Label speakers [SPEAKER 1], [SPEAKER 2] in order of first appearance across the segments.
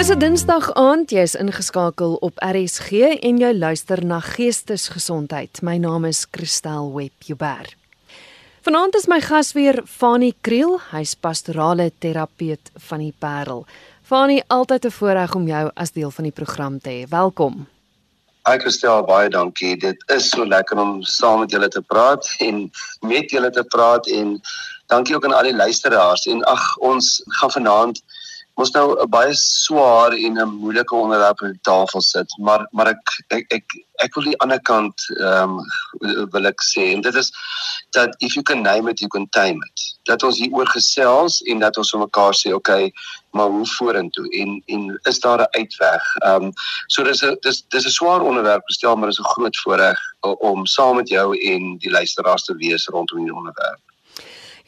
[SPEAKER 1] Dis 'n Dinsdag aand, jy is ingeskakel op RSG en jy luister na Geestesgesondheid. My naam is Christel Webber. Vanaand is my gas weer Fanie Kriel, hy's pastorale terapeut van die Parel. Fanie, altyd 'n voorreg om jou as deel van die program te hê. Welkom.
[SPEAKER 2] Hi Christel, baie dankie. Dit is so lekker om saam met julle te praat en met julle te praat en dankie ook aan al die luisteraars. En ag, ons gaan vanaand ons nou 'n baie swaar en 'n moeilike onderwerp op die tafel sit, maar maar ek ek ek, ek wil die ander kant ehm um, wil ek sê en dit is dat if you can name it you can tame it. Dat ons hier oor gesels en dat ons vir mekaar sê, okay, maar hoe vorentoe en en is daar 'n uitweg? Ehm um, so dis 'n dis dis 'n swaar onderwerp gestel, maar dis 'n groot voorreg om saam met jou en die luisteraars te wees rondom die onderwerp.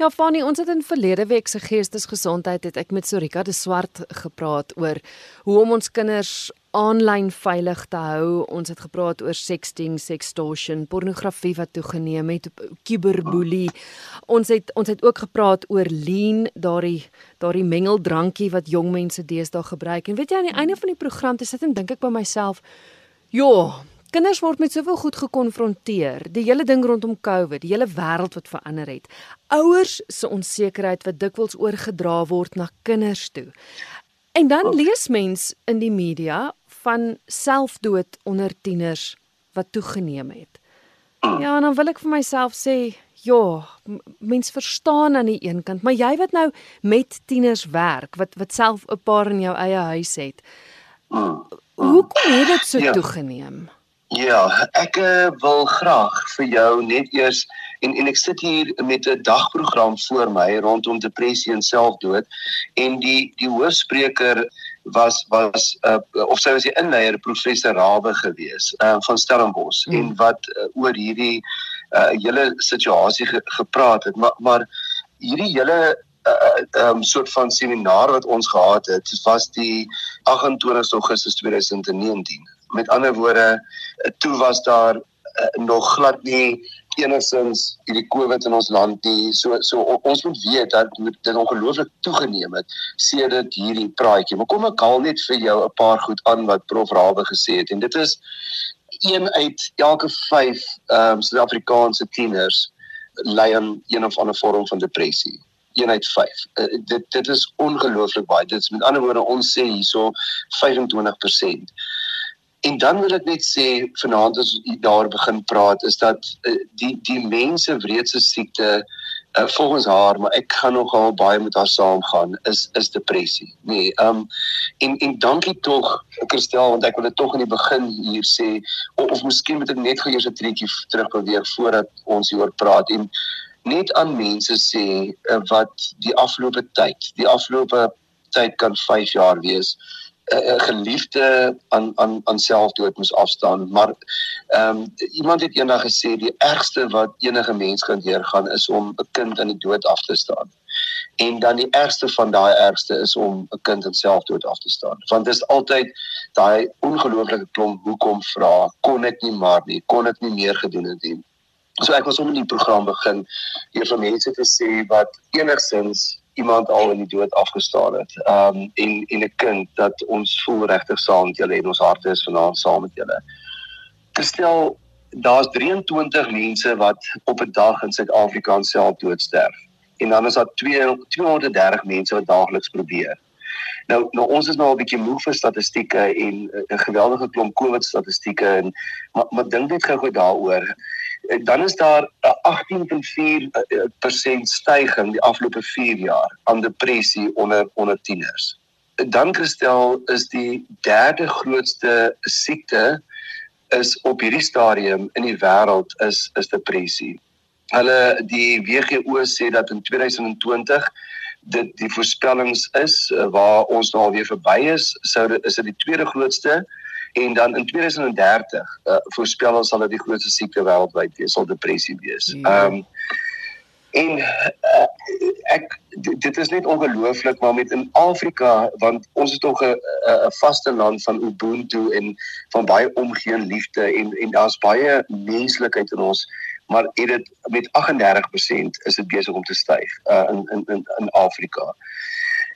[SPEAKER 1] Ja, Fanny, ons het in verlede week se geestesgesondheid het ek met Sorika de Swart gepraat oor hoe om ons kinders aanlyn veilig te hou. Ons het gepraat oor sexting, sextortion, pornografie wat toegeneem het, cyberbully. Ons het ons het ook gepraat oor lean, daardie daardie mengeldrankie wat jong mense deesdae gebruik. En weet jy aan die einde van die program te sit en dink ek by myself, "Jo, Kinders word met soveel goed gekonfronteer. Die hele ding rondom COVID, die hele wêreld wat verander het. Ouers se onsekerheid wat dikwels oorgedra word na kinders toe. En dan oh. lees mens in die media van selfdood onder tieners wat toegeneem het. Mm. Ja, en dan wil ek vir myself sê, ja, mens verstaan aan die een kant, maar jy wat nou met tieners werk, wat wat self 'n paar in jou eie huis het. Mm. Hoekom het dit so ja. toegeneem?
[SPEAKER 2] Ja, ek uh, wil graag vir jou net eers en en ek sit hier met 'n dagprogram voor my rondom depressie en selfdood en die die hoofspreker was was uh, of sy was die inleier professor Rabe gewees uh, van Stellenbosch mm. en wat uh, oor hierdie uh, hele situasie ge, gepraat het maar maar hierdie hele 'n uh, um, soort van seminar wat ons gehad het was die 28 Augustus 2019 met ander woorde toe was daar uh, nog glad nie enigstens hierdie COVID in ons land nie so so ons moet weet dat dit ongelooflik toegeneem het sedert hierdie praatjie maar kom ek haal net vir jou 'n paar goed aan wat prof Rawe gesê het en dit is een uit elke 5 ehm um, Suid-Afrikaanse tieners ly aan een of ander vorm van depressie een uit 5. Uh, eh, dit dit is ongelooflik baie. Dit is met ander woorde ons sê hierso 25%. En dan wil ek net sê vanaand as jy daar begin praat is dat uh, die die mense wreedse siekte uh, volgens haar maar ek gaan nogal baie met haar saamgaan is is depressie. Nee, ehm um, en en dankie tog Christel want ek wil dit tog in die begin hier sê of, of miskien moet ek net gou eers 'n triekie terug probeer voordat ons hieroor praat en net aan mense sê uh, wat die afgelope tyd, die afgelope tyd kan 5 jaar wees 'n geliefde aan aan aan selfdood moes afstaan maar ehm um, iemand het eendag gesê die ergste wat enige mens kan deurgaan is om 'n kind aan die dood af te staan. En dan die ergste van daai ergste is om 'n kind aan selfdood af te staan. Want dit is altyd daai ongelooflike klomp hoekom vra kon ek nie maar nie kon ek nie meer gedoen het nie. So ek was om in die program begin hier van mense te sê wat enigsins iemand al in die dood afgestaan het. Ehm um, en en 'n kind dat ons voel regtig saam met julle en ons harte is vanaand saam met julle. Gestel daar's 23 mense wat op 'n dag in Suid-Afrika self doodsterf. En dan is daar 230 mense wat daagliks probeer. Nou nou ons is nou al bietjie moeg vir statistieke en 'n geweldige klomp COVID statistieke en maar, maar dink net gou-gou daaroor dan is daar 'n 18.4% stygings die afgelope 4 jaar aan depressie onder onder tieners. Dan Christel is die derde grootste siekte is op hierdie stadium in die wêreld is is depressie. Hulle die WHO sê dat in 2020 dit die voorspellings is eh, waar ons nou alweer verby is, sou is dit die tweede grootste en dan in 2030 uh, voorspel ons sal dit die grootste siekte wêreldwyd wees, sal depressie wees. Ja. Ehm um, en uh, ek dit is net ongelooflik maar met in Afrika want ons is tog 'n 'n vaste land van ubuntu en van baie omgee en liefde en en daar's baie menslikheid in ons maar dit met 38% is dit besig om te styg uh, in in in in Afrika.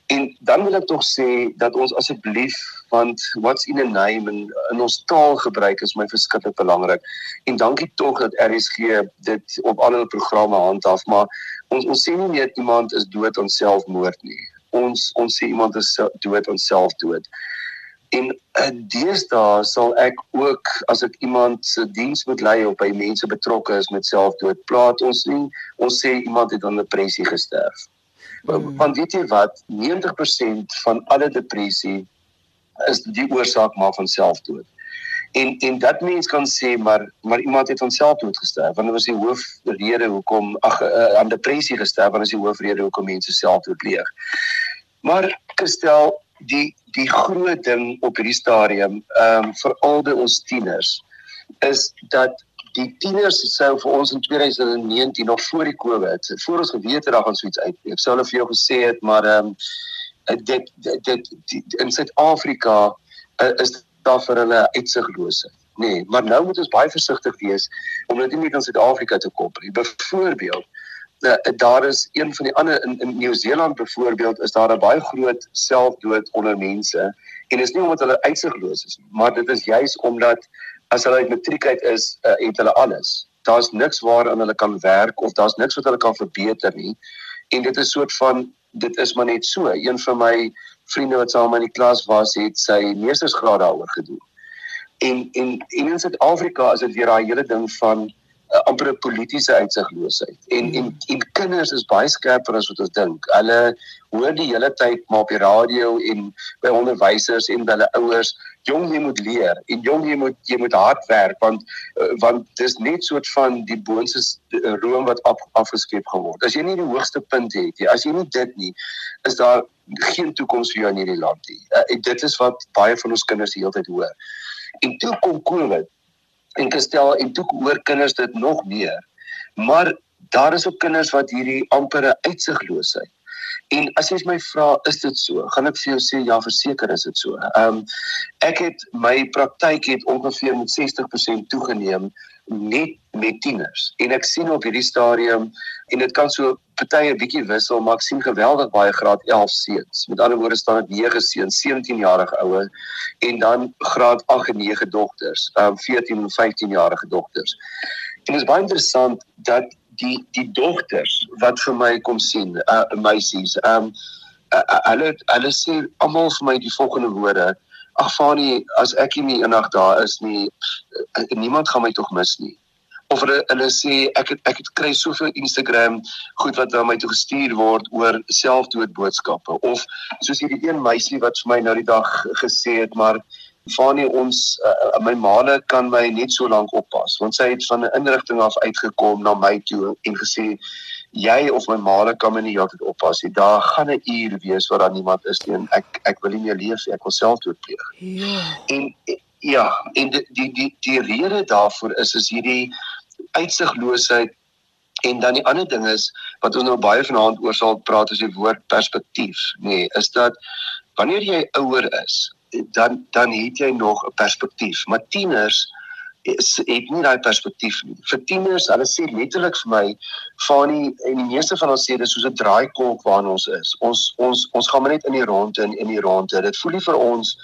[SPEAKER 2] En dan wil ek tog sê dat ons asseblief want what's in a name en in ons taalgebruik is my verskriklik belangrik. En dankie tog dat RSG dit op al hulle programme handhaaf, maar ons ons sê nie net iemand is dood aan selfmoord nie. Ons ons sê iemand is dood aan selfdood. En uh, deesdae sal ek ook as ek iemand se diens moet lei of by mense betrokke is met selfdood, plaas ons nie ons sê iemand het aan depressie gesterf. Hmm. Want weet jy wat, 90% van alle depressie is die oorsaak maar van selfdood. En en dat mens kan sê maar maar iemand het van selfdood gesterf. Want dit was die hoofrede hoekom ag uh, aan depressie gesterf, want dit is die hoofrede hoekom mense selfdood pleeg. Maar Christel, die die groot ding op hierdie stadium, ehm um, vir al die ons tieners is dat die tieners sou vir ons in 2019 nog voor die Covid, voor ons geweet het daar gaan so iets uitbreek. Sou hulle vir jou gesê het, maar ehm um, dit dit, dit die, in Suid-Afrika uh, is daar vir hulle uitsiglose. Nee, maar nou moet ons baie versigtig wees om net nie met ons Suid-Afrika te koppel nie. Byvoorbeeld, uh, daar is een van die ander in, in Nieu-Seeland byvoorbeeld is daar 'n baie groot selfdood onder mense en dit is nie omdat hulle uitsigloos is maar dit is juis omdat as hulle uit matriek uit is, uh, het hulle alles. Daar's niks waaraan hulle kan werk of daar's niks wat hulle kan verbeter nie. En dit is soort van dit is maar net so. Een van my vriende wat saam in die klas was, het sy meestersgraad daaroor gedoen. En en en in Suid-Afrika is dit weer daai hele ding van uh, amper 'n politieke uitsigloosheid. En en en kinders is baie skerper as wat ons dink. Hulle hoor die hele tyd maar op die radio en by onderwysers en by hulle ouers, jong jy moet leer en jong jy moet jy moet hard werk want uh, want dis net soort van die boonste uh, room wat af, afgeskep geword. As jy nie die hoogste punt het nie, as jy nie dit nie, is daar geen toekoms vir jou in hierdie land nie. Uh, dit is wat baie van ons kinders die hele tyd hoor. En toe kom COVID en gestel en toe hoor kinders dit nog meer. Maar daar is ook kinders wat hierdie ampere uitsigloosheid. En as jy my vra, is dit so? Gaan ek vir jou sê ja, verseker is dit so. Ehm um, ek het my praktyk het ongeveer met 60% toegeneem net met tieners. En ek sien op hierdie stadium en dit kan so party 'n bietjie wissel, maar ek sien geweldig baie graad 11 seuns. Met ander woorde staan dit 9 seuns, 17 jarige ouer en dan graad 8 en 9 dogters, um 14 en 15 jarige dogters. En dit is baie interessant dat die die dogters wat vir my kom sien, uh meisies, um uh, uh, hulle hulle sê almal vir my die volgende woorde Ag Fanie, as ek nie eendag daar is nie, uh, niemand gaan my tog mis nie. Of hulle hulle sê ek het, ek het kry soveel Instagram goed wat na my toe gestuur word oor selfdood boodskappe of soos hierdie een meisie wat vir my nou die dag gesê het maar Fanie ons uh, my maale kan my net so lank oppas. Want sy het van 'n inrigting af uitgekom na my toe en gesê jy of my maale kan my nie altyd oppas nie. Daar gaan 'n uur wees waar daar niemand is nie en ek ek wil nie meer leef nie. Ek wil selfdood pleeg ja. En ja en die die die, die rede daarvoor is is hierdie uitsigloosheid en dan die ander ding is wat ons nou baie vanaand oor sal praat is die woord perspektief nê nee, is dat wanneer jy ouer is dan dan het jy nog 'n perspektief. Maar tieners het nie daai perspektief nie vir tieners hulle sê letterlik vir my Fani en die meeste van ons sê dis soos 'n draaikolk waarin ons is ons ons ons gaan net in die ronde en in die ronde dit voel nie vir ons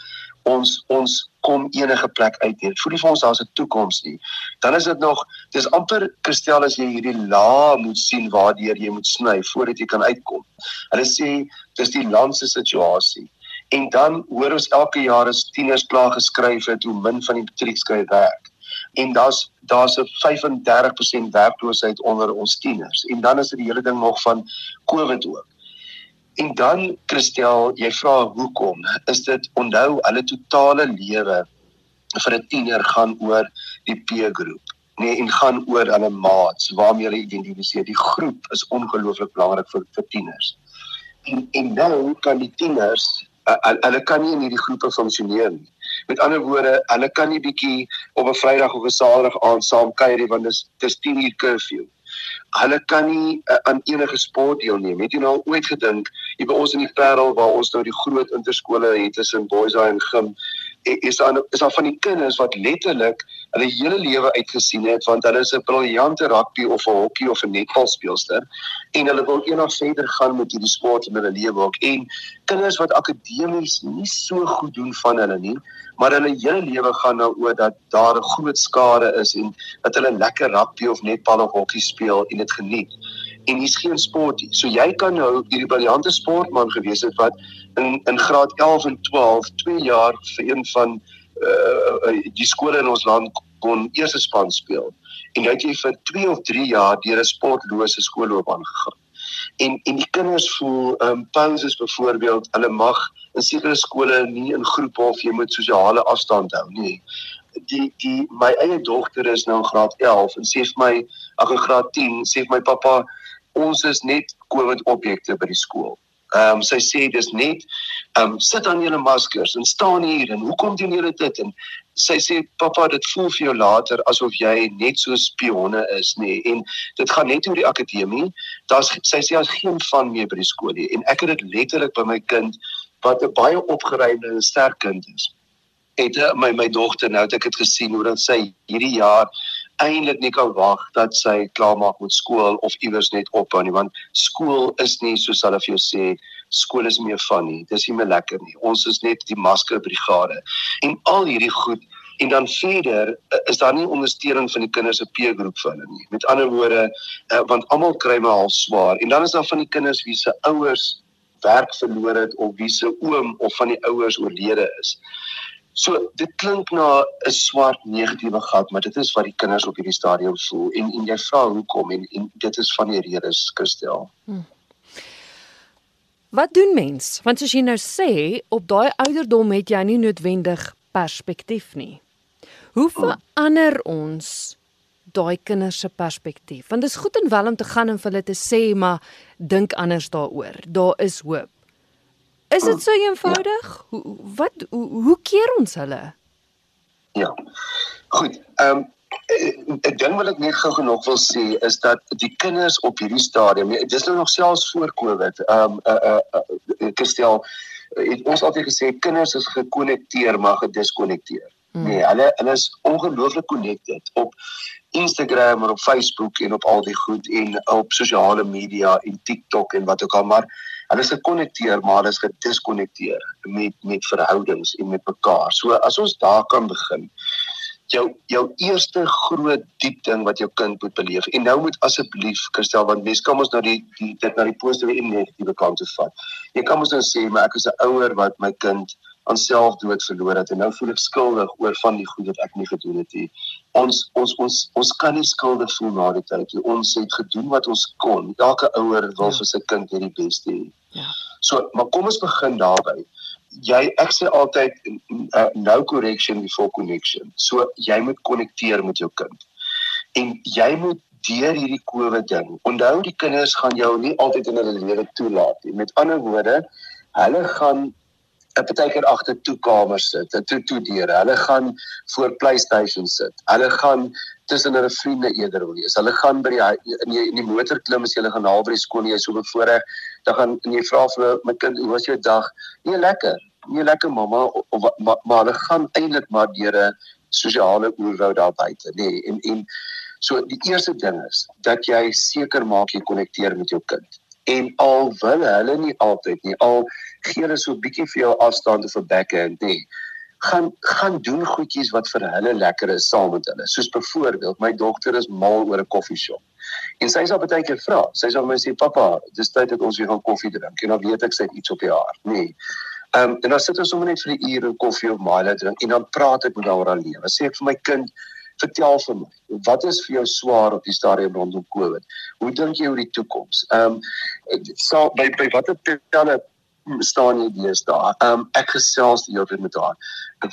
[SPEAKER 2] ons ons kom enige plek uit hier. Voel nie vir ons daar's 'n toekoms nie. Dan is dit nog dis amper kristel as jy hierdie la moet sien waardeur jy moet sny voordat jy kan uitkom. Hulle sê dis die land se situasie. En dan hoor ons elke jaar as tieners klaar geskryf het hoe min van die matriekskryf werk. En daar's daar's 'n 35% werkloosheid onder ons tieners. En dan is dit die hele ding nog van COVID ook. En dan Christel, jy vra hoekom? Is dit onthou hulle totale lewe vir 'n tiener gaan oor die peer groep. Nee, en gaan oor hulle maats waarmee hulle identifiseer. Die groep is ongelooflik belangrik vir vir tieners. En en nou kan die tieners hulle kan nie in hierdie groepe funksioneer nie. Met ander woorde, hulle kan nie bietjie op 'n Vrydag of 'n Saterdag aand saam kuier nie want dis dis 10 uur curfew hulle kan nie uh, aan enige sport deelneem. Het jy nou ooit gedink hier by ons in die Parel waar ons nou die groot interskole het tussen boys en gym is daar is daar van die kinders wat letterlik hulle hele lewe uitgesien het want hulle is 'n briljante rugby of 'n hokkie of 'n netbal speelster en hulle wil eendag verder gaan met hierdie sport in hulle lewe ook en kinders wat akademies nie so goed doen van hulle nie maar hulle hele lewe gaan nou oor dat daar 'n groot skare is en dat hulle lekker rugby of netbal of hokkie speel en dit geniet en hier's geen sport nie. So jy kan nou hierdie briljante sportman gewees het wat in in graad 11 en 12 2 jaar vir een van uh die skole in ons land kon eerste span speel. En het jy vir 2 of 3 jaar deur 'n sportlose skoolloopbaan gegaan. En en die kinders voel ehm um, pauses byvoorbeeld, hulle mag in sekere skole nie in groepe of jy moet sosiale afstand hou nie. Die die my eie dogter is nou in graad 11 en sê vir my ag in graad 10 sê vir my pappa ons is net COVID objekte by die skool. Ehm um, sy sê dis net ehm um, sit aan julle maskers en staan hier en hoekom doen julle dit en sy sê pappa dit voel vir jou later asof jy net so spionne is nê nee. en dit gaan net oor die akademie. Daar's sy sê daar's geen van meer by die skool nie en ek het dit letterlik by my kind wat 'n baie opgeruimde en sterk kind is. Het uh, my my dogter nou het ek dit gesien hoe dat sy hierdie jaar eintlik nie kan wag dat sy klaarmaak met skool of iewers net ophou nie want skool is nie soos hulle vir jou sê skool is meer van nie. Dis nie meer lekker nie. Ons is net die masker brigade en al hierdie goed en dan verder eh, is daar nie ondersteuning van die kinders se peergroep vir hulle nie. Met ander woorde uh, want almal kry maar al swaar. En dan is daar van die kinders wie se ouers werk verloor het of wie se oom of van die ouers oorlede is So dit klink na 'n swart negatiewe gat, maar dit is wat die kinders op hierdie stadium voel en en jy vra hoekom en en dit is van die redes kristel. Hmm.
[SPEAKER 1] Wat doen mens? Want soos jy nou sê, op daai ouderdom het jy nie noodwendig perspektief nie. Hoe hmm. verander ons daai kinders se perspektief? Want dit is goed en wel om te gaan en vir hulle te sê, maar dink anders daaroor. Daar is hoop. Is dit so eenvoudig? Ja. Hoe wat hoe, hoe keer ons hulle?
[SPEAKER 2] Ja. Goed. Ehm um, ek dink wat ek net gou genoeg wil sê is dat die kinders op hierdie stadium, dis nou nog selfs voor Covid, ehm um, uh uh ek stel het ons altyd gesê kinders is gekonnekteer maar gediskonnekteer. Hmm. Nee, hulle hulle is ongelooflik connected op Instagram en op Facebook en op al die goed en op sosiale media en TikTok en wat ook al maar hulle is gekonnekteer maar hulle is gediskonnekteer met met verhoudings en met mekaar. So as ons daar kan begin jou jou eerste groot diep ding wat jou kind moet beleef. En nou moet asseblief Christel want mens kan ons nou die, die dit na die positiewe en negatiewe kant toe vat. Jy kan ons nou sê maar ek is 'n ouer wat my kind aan selfdood verloor het en nou voel ek skuldig oor van die goed wat ek nie gedoen het nie. Ons ons ons ons kan nie skuldig voel na die tyd nie. Ons het gedoen wat ons kon. Elke ouer wil ja. vir sy kind die beste hê. Ja. So, maar kom ons begin daarby. Jy ek sê altyd uh, no correction before connection. So jy moet konnekteer met jou kind. En jy moet deur hierdie COVID ding. Onthou die kinders gaan jou nie altyd in hulle lewe toelaat nie. Met ander woorde, hulle gaan partykeer agter toe kamers sit, 'n toe toe deure. Hulle gaan voor PlayStation sit. Hulle gaan tussen hulle vriende eerder wees. Hulle gaan by die in die, in die motor klim as hulle gaan haal by die skool en jy so bevoorreg, dan gaan en jy vra vir my kind, "Hoe was jou dag?" Nee, lekker. Nee, lekker mamma. Of, of, maar, maar hulle gaan eintlik maar deur 'n sosiale oerwoud daar buite, nê. Nee, en en so die eerste ding is dat jy seker maak jy konnekteer met jou kind. En al wil hulle nie altyd nie, al gee hulle so 'n bietjie vir jou afstand of 'n backhand nie. Gaan gaan doen goedjies wat vir hulle lekker is saam met hulle. Soos byvoorbeeld, my dogter is mal oor 'n koffieshop. En sy sal baie keer vra. Sy sal my sê, "Pappa, dis tyd dat ons weer gaan koffie drink." En dan weet ek sy het iets op die hart, nê. Ehm um, en dan sit ons sommer net vir 'n uur en koffie of Milo drink en dan praat ek met haar oor haar lewe. Sê ek vir my kind, vertel vir my, wat is vir jou swaar op die stadium rondom COVID? Hoe dink jy oor die toekoms? Ehm um, sal by by watter telle staan jy deesdae. Ehm um, ek gesels die hele tyd met haar.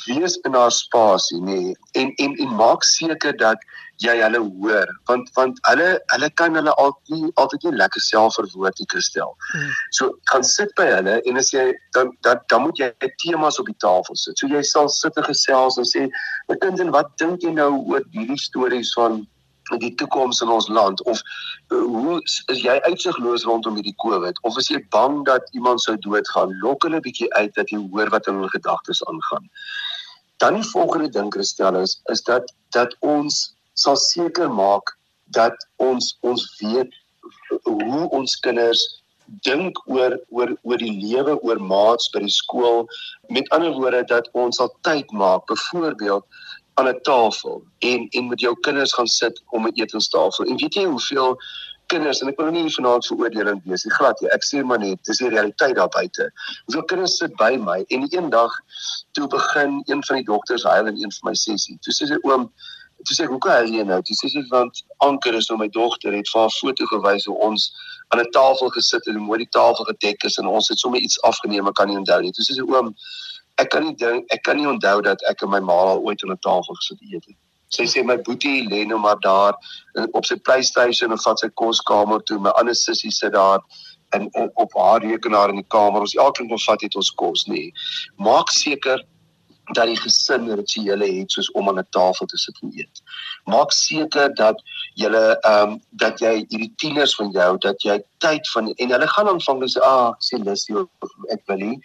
[SPEAKER 2] Wees in haar spasie nê nee, en en en maak seker dat jy hulle hoor want want hulle hulle kan hulle altyd altyd nie lekker self verwoord nie Christel. Hmm. So gaan sit by hulle en as jy dan dan dan moet jy temas op die tafel sit. So jy sal sit en gesels en sê, "My kind, en wat dink jy nou oor hierdie stories van met die toekoms in ons land of uh, hoe is jy uitsigloos rondom hierdie COVID of is jy bang dat iemand sou doodgaan? Lok hulle bietjie uit dat jy hoor wat in hulle gedagtes aangaan. Dan die volgende ding Christel is is dat dat ons sal seker maak dat ons ons weet hoe ons kinders dink oor oor oor die lewe oor maats by die skool. Met ander woorde dat ons sal tyd maak byvoorbeeld aan 'n tafel en en met jou kinders gaan sit om 'n etenstafel en weet jy hoeveel kinders en ek wil nie vanaand veroordelend wees nie glad jy ek sê maar net dis die realiteit daar buite hoeveel kinders sit by my en eendag toe begin een van die dogters huil in een van my sessies toe sê sy oom toe sê ek hoe kan jy nou? Toe sê sy want Anker is nou my dogter het vir haar foto gewys hoe ons aan 'n tafel gesit het en mooi die tafel gedek is en ons het sommer iets afgeneem, ek kan nie onthou nie. Toe sê sy oom ek kan nie dink ek kan nie onthou dat ek en my ma al ooit aan 'n tafel gesit eet het. Sy sê my boetie lê nou maar daar op sy PlayStation en vat sy koskamer toe. My ander sussie sit daar en op haar rekenaar in die kamer. Ons elkeen moet vat het ons kos, nê. Maak seker dat die gesin rituele het soos om aan 'n tafel te sit en eet. Maak seker dat julle ehm um, dat jy hierdie tieners van jou dat jy tyd van en hulle gaan aanvang dis ah sê lus ek wil nie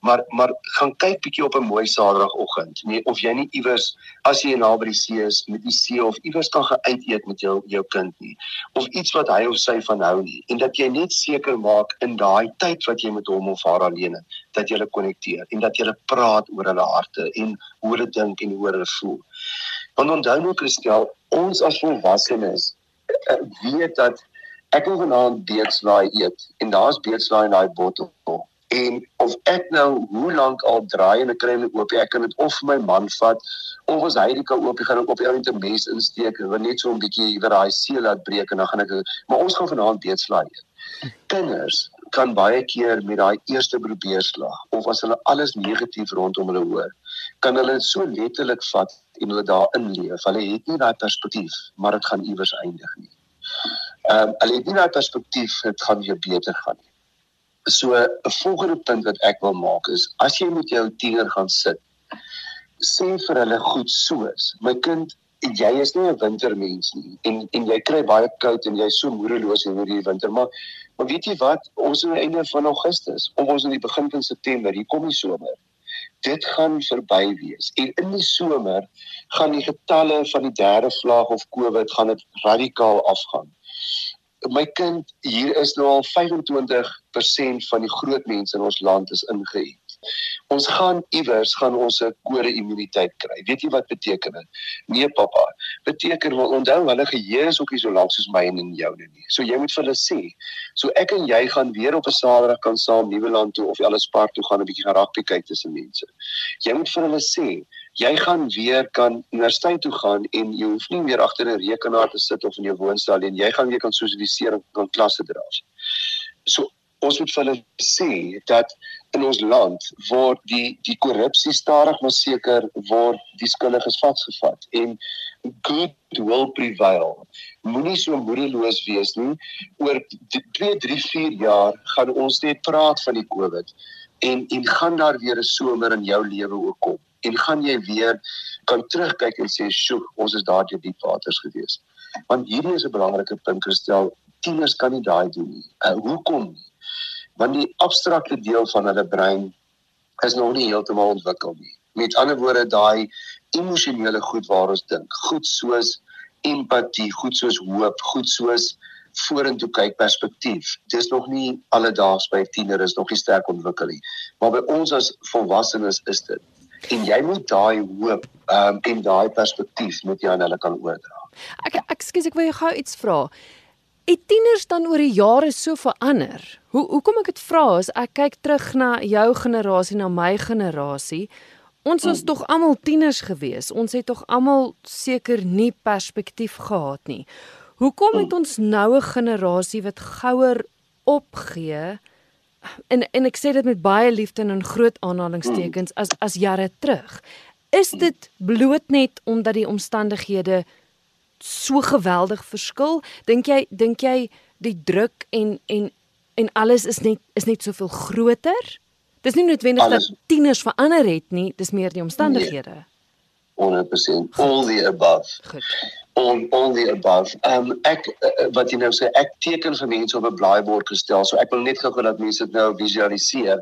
[SPEAKER 2] maar maar gaan kyk bietjie op 'n mooi Saterdagoggend. Nee, of jy nie iewers as jy naby die see is met die see of iewers kan gaan uit eet met jou jou kind nie of iets wat hy of sy van hou nie en dat jy net seker maak in daai tyd wat jy met hom of haar alleen is dat jy hulle konnekteer en dat jy hulle praat oor hulle harte en hoe hulle dink en hoe hulle voel. Want onthou nou Christel, ons as volwassenes eh, weet dat ek wil vanaand beetslaai eet en daar's beetslaai in daai bottel en of ek nou hoe lank al draai en ek kry net oop ek kan dit of my man vat of as hy die kan oop gaan ek op die ou net 'n mes insteek en net so 'n bietjie iewers daai see laat breek en dan gaan ek maar ons gaan vanaand weet slaai kinders kan baie keer met daai eerste probeerslag of as hulle alles negatief rondom hulle hoor kan hulle dit so letterlik vat en hulle daarin leef hulle het nie daai perspektief maar dit gaan iewers eindig nie. Ehm um, hulle het nie daai perspektief dit gaan weer beter gaan nie So 'n volgende punt wat ek wil maak is as jy met jou tiener gaan sit, sê vir hulle goed soos: "My kind, jy is nie 'n wintermens nie en en jy kry baie koud en jy's so moedeloos oor die winter, maar maar weet jy wat? Ons is aan die einde van Augustus, of ons in die begin van September, hier kom die somer. Dit gaan verby wees. En in die somer gaan die getalle van die derde vlaag of COVID gaan dit radikaal afgaan my kind hier is nou al 25% van die groot mense in ons land is ingeënt. Ons gaan iewers gaan ons 'n kode immuniteit kry. Weet jy wat beteken dit? Nee pappa, beteken wel onthou hulle geheue is ook nie so lank soos my en joune nie. So jy moet vir hulle sê, so ek en jy gaan weer op 'n Saterdag kan saam Nieuweland toe of Ellis Park toe gaan 'n bietjie gaan rugby kyk tussen mense. Jy moet vir hulle sê, jy gaan weer kan universiteit toe gaan en jy hoef nie meer agter 'n rekenaar te sit of in jou woonstel en jy gaan weer kan sosialiseer en kan klasse dra. So ons moet vir hulle sê dat in ons land word die die korrupsie stadig maar seker word die skuldiges vasgevat en good will prevail. Moenie so moedeloos wees nie. Oor 2, 3, 4 jaar gaan ons net praat van die COVID en en gaan daar weer 'n somer in jou lewe ook kom en gaan jy weer kan terugkyk en sê, "Sjoe, ons is daar deur diep waters gewees." Want hierdie is 'n belangrike punt gestel. Tieners kan nie daai doen nie. Uh, hoekom? Want die abstrakte deel van hulle brein is nog nie heeltemal ontwikkel nie. Met ander woorde, daai emosionele goed waar ons dink, goed soos empatie, goed soos hoop, goed soos vorentoe kyk perspektief. Dis nog nie alledaags by 'n tiener is nog nie sterk ontwikkel nie. Maar by ons as volwassenes is dit en jy moet daai hoop um, en daai perspektief moet jy aan hulle kan oordra.
[SPEAKER 1] Ek ek skus ek wil jou gou iets vra. Het tieners dan oor die jare so verander? Hoe hoekom ek dit vra is ek kyk terug na jou generasie na my generasie. Ons was mm. tog almal tieners gewees. Ons het tog almal seker nie perspektief gehad nie. Hoekom het ons noue generasie wat gouer opgee? En en ek sê dit met baie liefde en in groot aanhalingstekens as as jare terug. Is dit bloot net omdat die omstandighede so geweldig verskil? Dink jy dink jy die druk en en en alles is net is net soveel groter? Dis nie noodwendig dat tieners verander het nie, dis meer die omstandighede. Nee.
[SPEAKER 2] 100% all the above. Goed on all the above. Um ek uh, wat jy nou sê ek teken vir mense op 'n blaaibord gestel. So ek wil net gou dat mense dit nou visualiseer.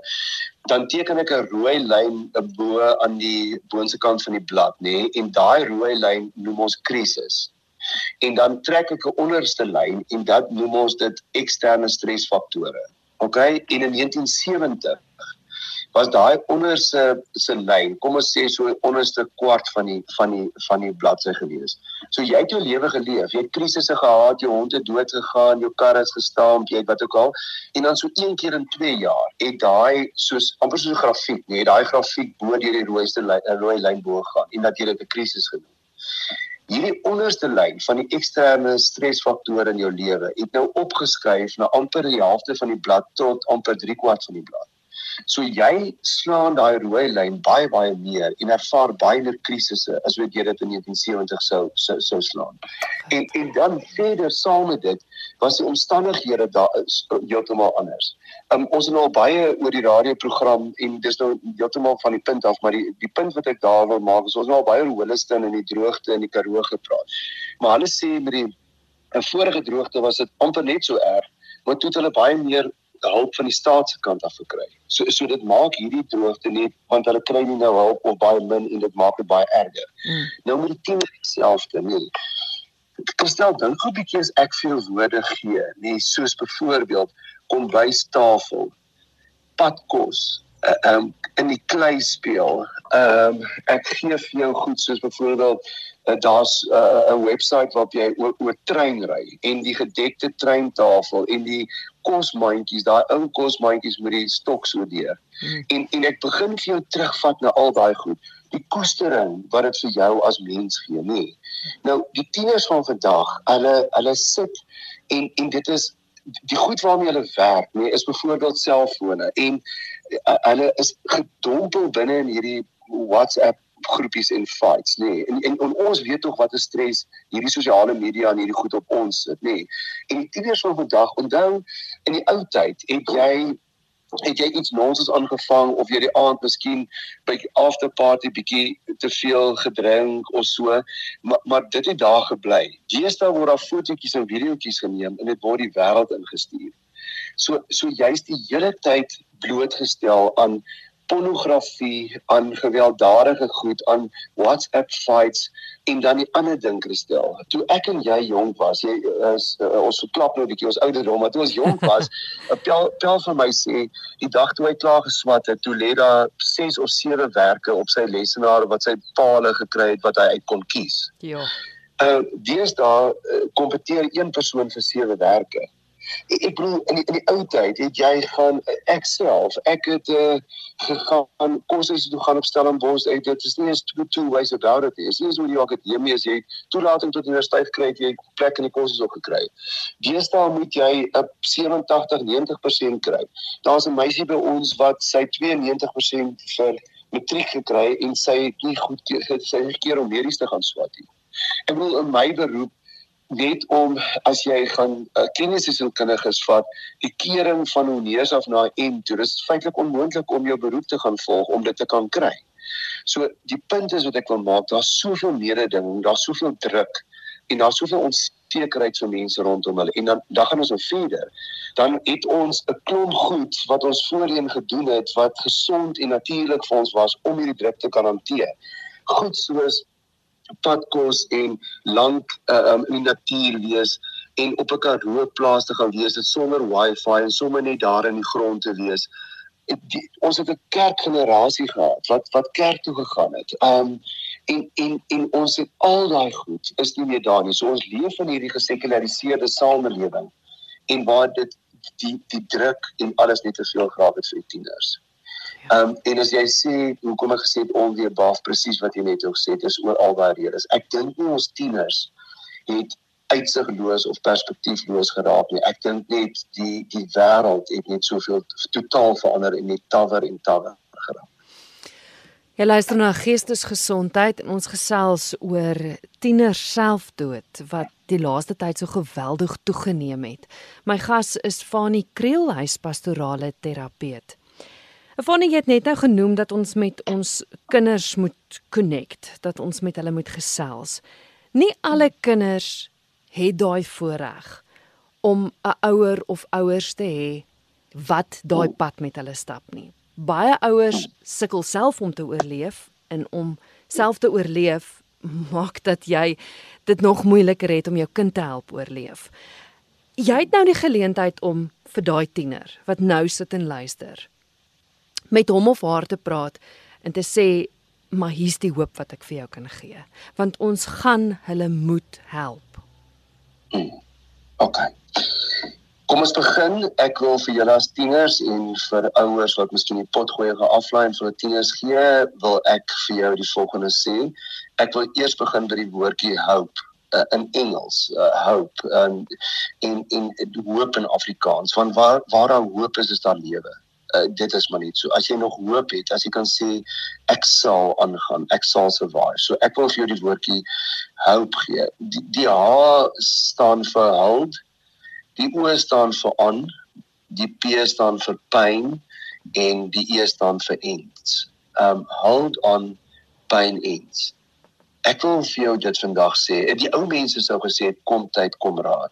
[SPEAKER 2] dan teken ek 'n rooi lyn bo aan die boonste kant van die blad, nê, nee, en daai rooi lyn noem ons krisis. En dan trek ek 'n onderste lyn en dat noem ons dit eksterne stresfaktore. OK, en in 1970 was daai onderste se lyn, kom ons sê so onderste kwart van die van die van die bladsy gewees. So jy het jou lewe geleef, jy het krisisse gehad, jou hond het dood gegaan, jou kar het gestamp, jy het wat ook al. En dan so een keer in 2 jaar het daai soos amper soos 'n grafiek, nee, daai grafiek bo deur die rooiste lyn, rooi lyn bo gaan en dat jy dit 'n krisis genoem. Hierdie onderste lyn van die eksterne stresfaktore in jou lewe het nou opgeskuif na amper die helfte van die blad tot amper 3 kwart van die blad. So jy slaan daai rooi lyn baie baie meer en ervaar baie meer krisisse as wat jy dit in 1970 sou sou, sou slaan. En en dan verder saam met dit was die omstandighede daar is heeltemal anders. Um, ons het nou baie oor die radioprogram en dis nou heeltemal van die punt af maar die die punt wat ek daar wil maak is ons nou al baie oor Holliston en die droogte in die Karoo gepraat. Maar hulle sê met die 'n vorige droogte was dit amper net so erg, maar toe het hulle baie meer hulp van die staat se kant af gekry. So so dit maak hierdie droogte net want hulle kry nie nou hulp of baie min en dit maak dit baie erger. Mm. Nou met die tieners dieselfde, nee. Ek stel dink gou 'n bietjie as ek veel woorde gee, nee, soos byvoorbeeld kom by tafel, padkos, ehm um, in die klei speel. Ehm um, ek gee vir jou goed soos byvoorbeeld uh, daar's eh, 'n uh, webwerf waarop jy oor, oor trein ry en die gedekte treintafel en die kosmandjies, daai ou kosmandjies met die stok so deur. Hmm. En en ek begin vir jou terugvat na al daai goed. Die koestering wat dit vir jou as mens gee, nê. Nee. Nou die tieners van vandag, hulle hulle sit en en dit is die goed waarmee hulle werk, nê, nee, is byvoorbeeld selfone en uh, hulle is gedompel binne in hierdie WhatsApp groepies en fights nê nee. en, en en ons weet tog wat 'n stres hierdie sosiale media en hierdie goed op ons sit nê nee. en die tieners van vandag onthou in die ou tyd het jy het jy iets nonsens aangevang of jy die aand miskien by after party bietjie te veel gedrink of so maar maar dit het daar gebly deesdae word daar fotootjies en videoetjies geneem en dit word die wêreld ingestuur so so jy's die hele tyd blootgestel aan pornografie, aan gewelddadige goed, aan WhatsApp fights en dan die ander ding kristel. Toe ek en jy jonk was, jy is uh, ons verklap nou 'n bietjie ons ouderdom, maar toe ons jonk was, 'n pel pel van my sê, die dag toe hy klaar geswat het, toe lê daar 6 of 7 werke op sy lesenaar wat sy paal gekry het wat hy uit kon kies. Ja. Uh deesdae uh, kompeteer een persoon vir 7 werke. Ek, bedoel in die, in die ou tyd het jy gaan ek self, ek het uh, gegaan kursusse toe gaan op Stellenbosch. Ek dit is nie eens two, two ways about it. Is nie so die akademie as jy toelating tot universiteit kry, jy plek in die kursusse ook gekry. Deesdae moet jy 'n 87 90% kry. Daar's 'n meisie by ons wat sy 92% vir matriek gekry en sy het nie goed sy het gekeer om medies te gaan swat nie. Ek bedoel in my beroep net om as jy gaan uh, kliniese sielkundiges vat, die kering van honeurs af na en toe. Dit is feitelik onmoontlik om jou beroep te gaan volg om dit te kan kry. So die punt is wat ek wil maak, daar's soveel mededinging, daar's soveel druk en daar's soveel onsekerheid vir mense rondom hulle. En dan dan gaan ons nou verder. Dan het ons 'n klomp goed wat ons voorheen gedoen het wat gesond en natuurlik vir ons was om hierdie druk te kan hanteer. Goed soos padkos en lank uh, um, in die natuur wees en op 'n karoo plaas te gaan wees dit sonder wifi en sommer net daar in die grond te wees. Die, ons het 'n kerkgenerasie gehad wat wat kerk toe gegaan het. Um en en en ons het al daai goed is nie meer daar nie. So ons leef in hierdie gesekulariseerde samelewing en waar dit die die druk en alles net te veel graag het vir die tieners. Ehm um, en as jy sê hoekom ek gesê het onweerbaar presies wat jy net gesê het is oor al daai redes. Ek dink nie ons tieners het uitsigloos of perspektiefloos geraak nie. Ek dink net die die wêreld het net soveel totaal verander en net tawer en tawer geraak.
[SPEAKER 1] Jy luister na Geestesgesondheid en ons gesels oor tieners selfdood wat die laaste tyd so geweldig toegeneem het. My gas is Fanie Kriel, hy's pastorale terapeut. Efonie het net nou genoem dat ons met ons kinders moet connect, dat ons met hulle moet gesels. Nie alle kinders het daai voorreg om 'n ouer of ouers te hê wat daai pad met hulle stap nie. baie ouers sukkel self om te oorleef en om self te oorleef maak dat jy dit nog moeiliker het om jou kind te help oorleef. Jy het nou die geleentheid om vir daai tiener wat nou sit en luister met hom of haar te praat en te sê maar hier's die hoop wat ek vir jou kan gee want ons gaan hulle moet help.
[SPEAKER 2] Hmm. OK. Kom ons begin. Ek wil vir julle as tieners en vir ouers wat miskien die pot gooi gaan aflaai en vir die tieners gee, wil ek vir jou die volgende sê. Ek wil eers begin by die woordjie hope uh, in Engels, uh, hope um, en in in hoop in Afrikaans. Want waar waar daar hoop is, is daar lewe. Uh, dit is maar net so. As jy nog hoop het, as jy kan sê ek sal aangaan, ek sal survive. So ek wil vir jou die woordjie hope gee. Die, die H staan vir hold Die O staan vir on, die P staan vir pain en die E staan vir ends. Um hold on pain ends. Ek wil vir jou dit vandag sê. Die ou mense sou gesê het kom tyd kom raad.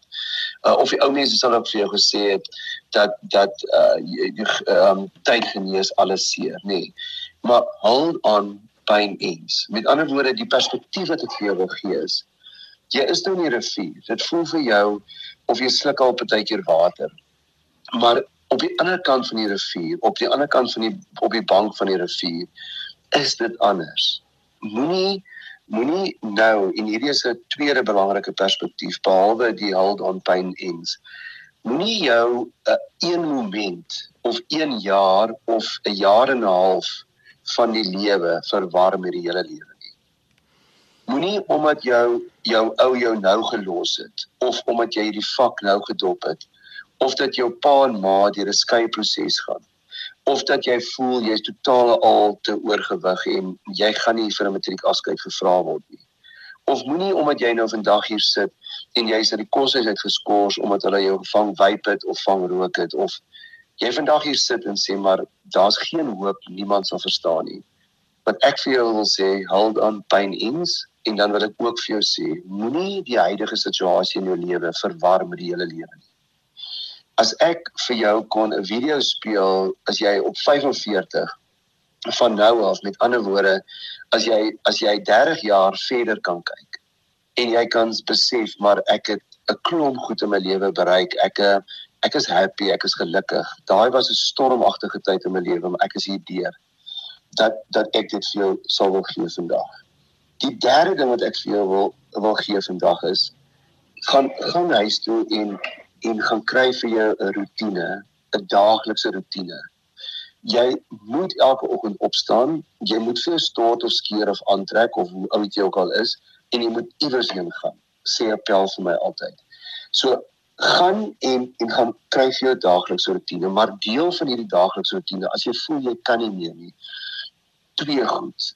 [SPEAKER 2] Uh, of die ou mense sal ook vir jou gesê het dat dat uh jy um tyd genees alles seer, nê. Nee. Maar hold on pain ends. Met ander woorde, die perspektief wat ek vir jou wil gee is jy is nou in die rivier. Dit voel vir jou of jy sluk al partykeer water. Maar op die ander kant van die rivier, op die ander kant van die op die bank van die rivier, is dit anders. Moenie moenie nou en hierdie is 'n tweede belangrike perspektief behalwe die hold on pain ends. Moenie jou 'n uh, een moment of 1 jaar of 'n jaar en 'n half van die lewe verwar met die hele lewe. Moenie omdat jou jou ou jou nou gelos het of omdat jy hierdie vak nou gedop het of dat jou pa en ma deur 'n skei proses gaan of dat jy voel jy's totaal al te oorgewig en jy gaan nie vir 'n matriek afskeid gevra word nie. Of moenie omdat jy nou vandag hier sit en jy's uit die koshuis uitgeskort omdat hulle jou gevang wyp het of vang rook het of jy vandag hier sit en sê maar daar's geen hoop, niemand sal verstaan nie. Wat ek vir jou wil sê, hold on pain ends En dan wil ek ook vir jou sê, moenie die huidige situasie in jou lewe verwar met die hele lewe nie. As ek vir jou kon 'n video speel as jy op 45 van nou af met ander woorde as jy as jy 30 jaar verder kan kyk en jy kan besef maar ek het 'n klomp goed in my lewe bereik. Ek ek is happy ek is gelukkig. Daai was 'n stormagtige tyd in my lewe maar ek is hier deur. Dat dat ek dit vir jou sal wil gee vandag. Die derde ding wat ek vir jou wil wil gee vandag is gaan gaan huis toe en en gaan kry vir jou 'n rotine, 'n daaglikse rotine. Jy moet elke oggend opstaan, jy moet vir stort of skeer of aantrek of hoe oud jy ook al is en jy moet iewers heen gaan. Sê appel vir my altyd. So gaan en en gaan kry vir jou daaglikse rotine, maar deel van hierdie daaglikse rotine as jy voel jy kan nie meer nie twee goed.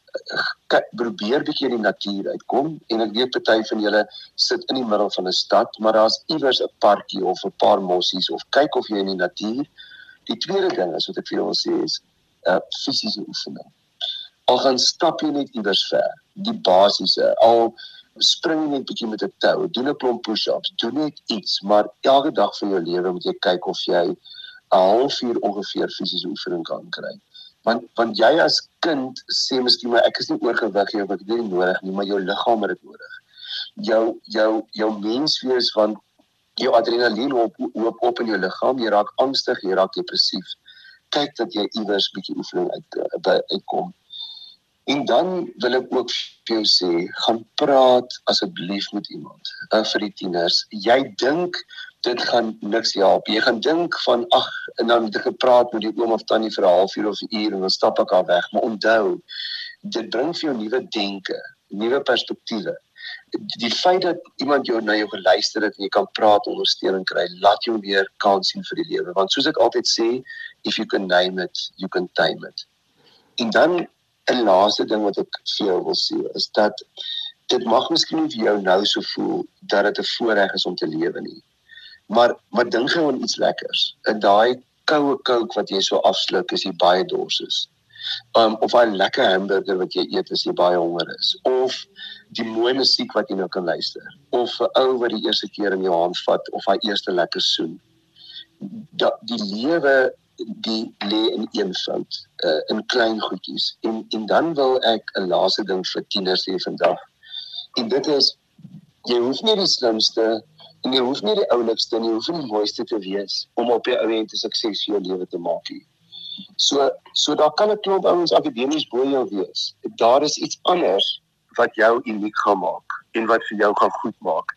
[SPEAKER 2] Probeer bietjie in die natuur uitkom en ek weet party van julle sit in die middel van 'n stad, maar daar's iewers 'n parkie of 'n paar mossies of kyk of jy in die natuur. Die tweede ding is wat ek vir julle wil sê is uh, fisiese oefening. Al gaan stap jy net iewers ver, die basiese, al spring jy net bietjie met 'n tou, doen 'n klomp push-ups, doen net iets, maar elke dag van jou lewe moet jy kyk of jy 'n halfuur ongeveer fisiese oefening kan kry. Want want jy as kind sê miskien maar ek is nie oorgewig nie of ek dit nodig nie maar jou liggaam het dit nodig. Jou jou jou menswees van jou adrenalien op op op in jou liggaam jy raak angstig jy raak depressief. Kyk dat jy iewers bietjie oefening uit eh, by uitkom en dan wil ek ook vir jou sê gaan praat asseblief met iemand uh, vir die tieners jy dink dit gaan niks help. Jy gaan dink van ag en dan het ek gepraat met die oom of tannie vir 'n halfuur of 'n uur en dan stap ek al weg. Maar onthou, dit bring vir jou nuwe denke, nuwe perspektiewe. Die feit dat iemand jou na jou geluister het en jy kan praat, ondersteuning kry, laat jou weer kans sien vir die lewe. Want soos ek altyd sê, if you can name it, you can tame it. En dan 'n laaste ding wat ek vir jou wil sê, is dat dit mag miskien vir jou nou so voel dat dit 'n voorreg is om te lewe nie. Maar maar dink gou aan iets lekkers. In daai koue kook wat jy so afsluk as jy baie dors is. Um of 'n lekker hamburger wat jy eet as jy baie honger is of die mooi musiek wat jy nou kan luister of 'n ou wat die eerste keer in jou hand vat of hy eerste lekker soen. Dat die lewe die lê in eenvoud, uh, in klein goedjies. En en dan wil ek 'n laaste ding vir tieners sê vandag. En dit is jy hoef nie die slimste en jy hoef nie die oulikste nie, jy hoef nie die mooiste te wees om op jou eie te sukses in jou lewe te maak nie. So so daar kan 'n klomp ouens akademies bo jou wees. Daar is iets anders wat jou uniek gaan maak en wat vir jou gaan goed maak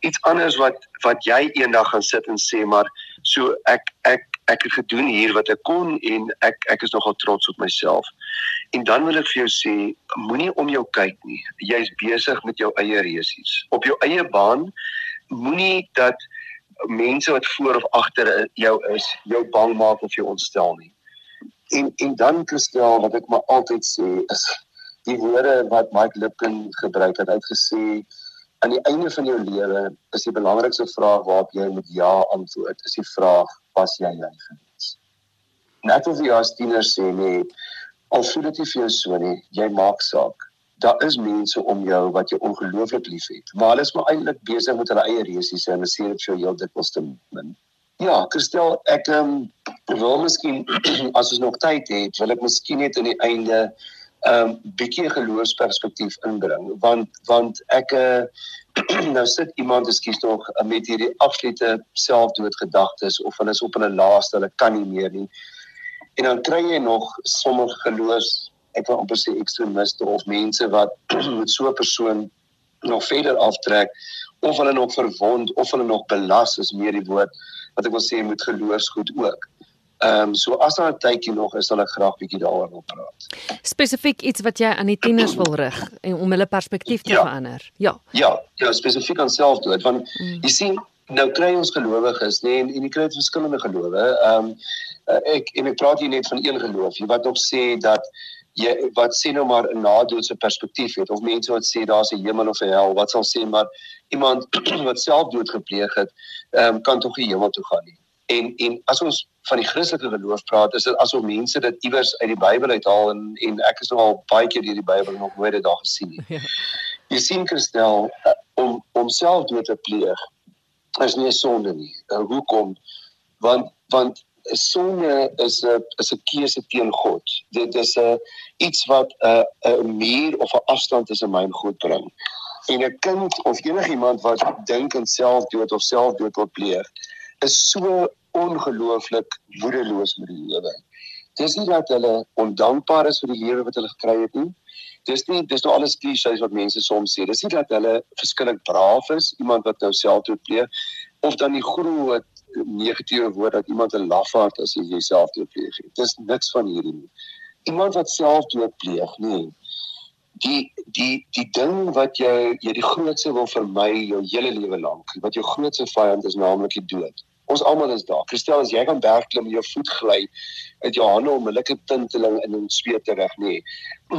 [SPEAKER 2] iets anders wat wat jy eendag gaan sit en sê maar so ek ek ek het gedoen hier wat ek kon en ek ek is nogal trots op myself. En dan wil ek vir jou sê moenie om jou kyk nie. Jy's besig met jou eie resies. Op jou eie baan moenie dat mense wat voor of agter jou is jou bang maak of jou ontstel nie. En en dan Christel wat ek maar altyd sê is die woorde wat Mike Lipkin gebruik het uitgesê aan die einde van jou lewe is die belangrikste vraag waarop jy met ja antwoord is die vraag was jy jy gewees? Net as jy as tiener sê nee al voel dit nie vir jou so nie jy maak saak. Daar is mense om jou wat jy ongelooflik liefhet maar hulle is maar eintlik besig met hulle eie resies en hulle sê dit vir jou heel dikwels te min. Ja kristel ek um, wil miskien as ons nog tyd het wil ek miskien net aan die einde 'n um, bietjie geloofsperspektief inbring want want ek uh, nou sit iemand ekskuus tog met hierdie absolute selfdoodgedagtes of hulle is op hulle laaste hulle kan nie meer nie. En dan kry jy nog sommige geloofs ek wil amper sê ekstremiste of mense wat met so 'n persoon nog verder aftrek of hulle nog verwond of hulle nog belas is meer die woord wat ek wil sê met geloofsgoed ook Ehm um, so as daar 'n tydjie nog is, sal ek graag bietjie daaroor wil praat.
[SPEAKER 1] Spesifiek iets wat jy aan die tieners wil rig en om hulle perspektief te ja. verander. Ja.
[SPEAKER 2] Ja, ja, spesifiek aan selfdood want mm. jy sien nou kry ons gelowiges nê nee, en, en jy kry verskillende gelowe. Ehm um, ek en ek praat hier net van een geloof wat nog sê dat jy wat sê nou maar 'n nadoodse perspektief het of mense wat sê daar's 'n hemel of 'n hel, wat sal sê maar iemand wat selfdood gepleeg het, ehm um, kan tog nie hemel toe gaan nie. En en as ons van die Christelike geloof praat, is dit asof mense dit iewers uit die Bybel uithaal en en ek is nogal baie keer deur die Bybel nog nooit dit daar gesien nie. Ja. Jy sien Christel uh, om om self dood te pleeg is nie 'n sonde nie. Uh, hoekom? Want want sonde is 'n is 'n keuse teen God. Dit is 'n iets wat 'n 'n muur of 'n afstand tussen my en God bring. En 'n kind of enigiemand wat dink aan selfdood of selfdood wil pleeg, is so ongelooflik woedeloos met die lewe. Dis nie dat hulle ondankbaar is vir die lewe wat hulle gekry het nie. Dis nie dis nou alles klisjées wat mense soms sê. Dis nie dat hulle verskillik braaf is, iemand wat nou selfdood pleeg of dan die groot negatiewe woord dat iemand 'n lafaard is as jy selfdood pleeg. Dis niks van hierdie nie. Iemand wat selfdood pleeg, nee. Die die die ding wat jy jy die grootste wil vermy jou hele lewe lank, wat jou grootste vyand is naamlik die dood. Ons almal is daar. Kristel, as jy kan bergklim en jou voet gly uit jou hande onmiddellik 'n tinteling in 'n sweet terug, nê. Nee.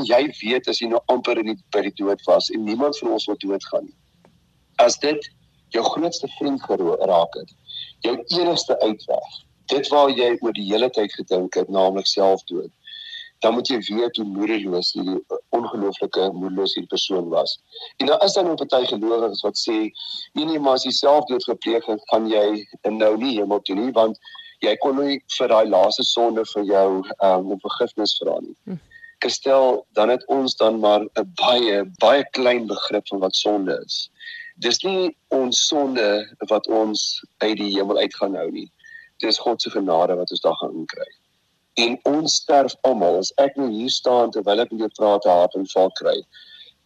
[SPEAKER 2] Jy weet as jy nou amper in die by die dood was en niemand van ons wil doodgaan nie. As dit jou grootste vriend geraak het, jou enigste uitweg, dit waar jy oor die hele tyd gedink het, naamlik selfdood dan moet jy weet hoe moedeloos hierdie ongelooflike moedeloos hierdie persoon was. En daar is dan 'n party gelowiges wat sê nee nee maar as jy selfdood gepleeg het, kan jy nou nie hemel toe nie want jy kon nie vir daai laaste sonde vir jou um, om vergifnis vra nie. Hm. Gestel dan het ons dan maar 'n baie baie klein begrip van wat sonde is. Dis nie ons sonde wat ons uit die hemel uit gaan hou nie. Dis God se genade wat ons daar gaan kry en ons sterf almal. As ek nou hier staan terwyl ek met jou praat hart en val kry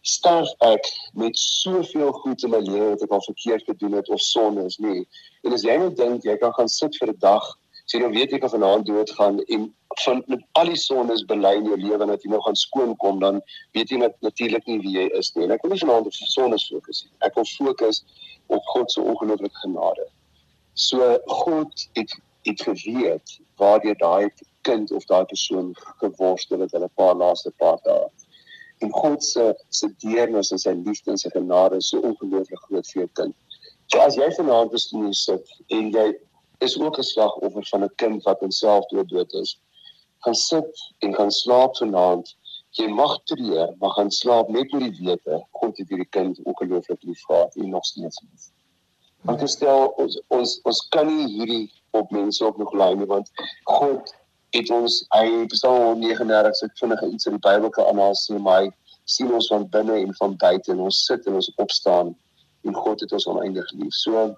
[SPEAKER 2] sterf ek met soveel goed in my lewe wat ek al verkeerd gedoen het of sonde is nie en as jy nou dink jy kan gaan sit vir 'n dag sê jy weet jy kan vanaand doodgaan en van met al die sondes bely in jou lewe dat jy nou gaan skoon kom dan weet jy net natuurlik nie wie jy is nie. En ek wil nie vanaand op sondes fokus nie. Ek wil fokus op God se ongelooflike genade. So God het het geweet waar jy daai kind of daai persoon geworstel het hulle paar laaste paar dae. En God se se deernis en sy liefde en sy genade is so ongelooflik groot vir jou kind. So as jy vanaand miskien sit en jy is ook 'n slagoffer van 'n kind wat homself dood is, gaan sit en gaan slaap vanaand. Jy mag treur, maar gaan slaap net met die wete God het hierdie kind ongelooflik liefgehad en nog steeds lief. Want stel ons ons ons kan nie hierdie op mense op nog lyn nie want God het ons hy Psalm 39 sê vinnige iets in die Bybel kan aanhaal sê maar hy sien ons van binne en van buite en ons sit en ons opstaan en God het ons oneindig lief. So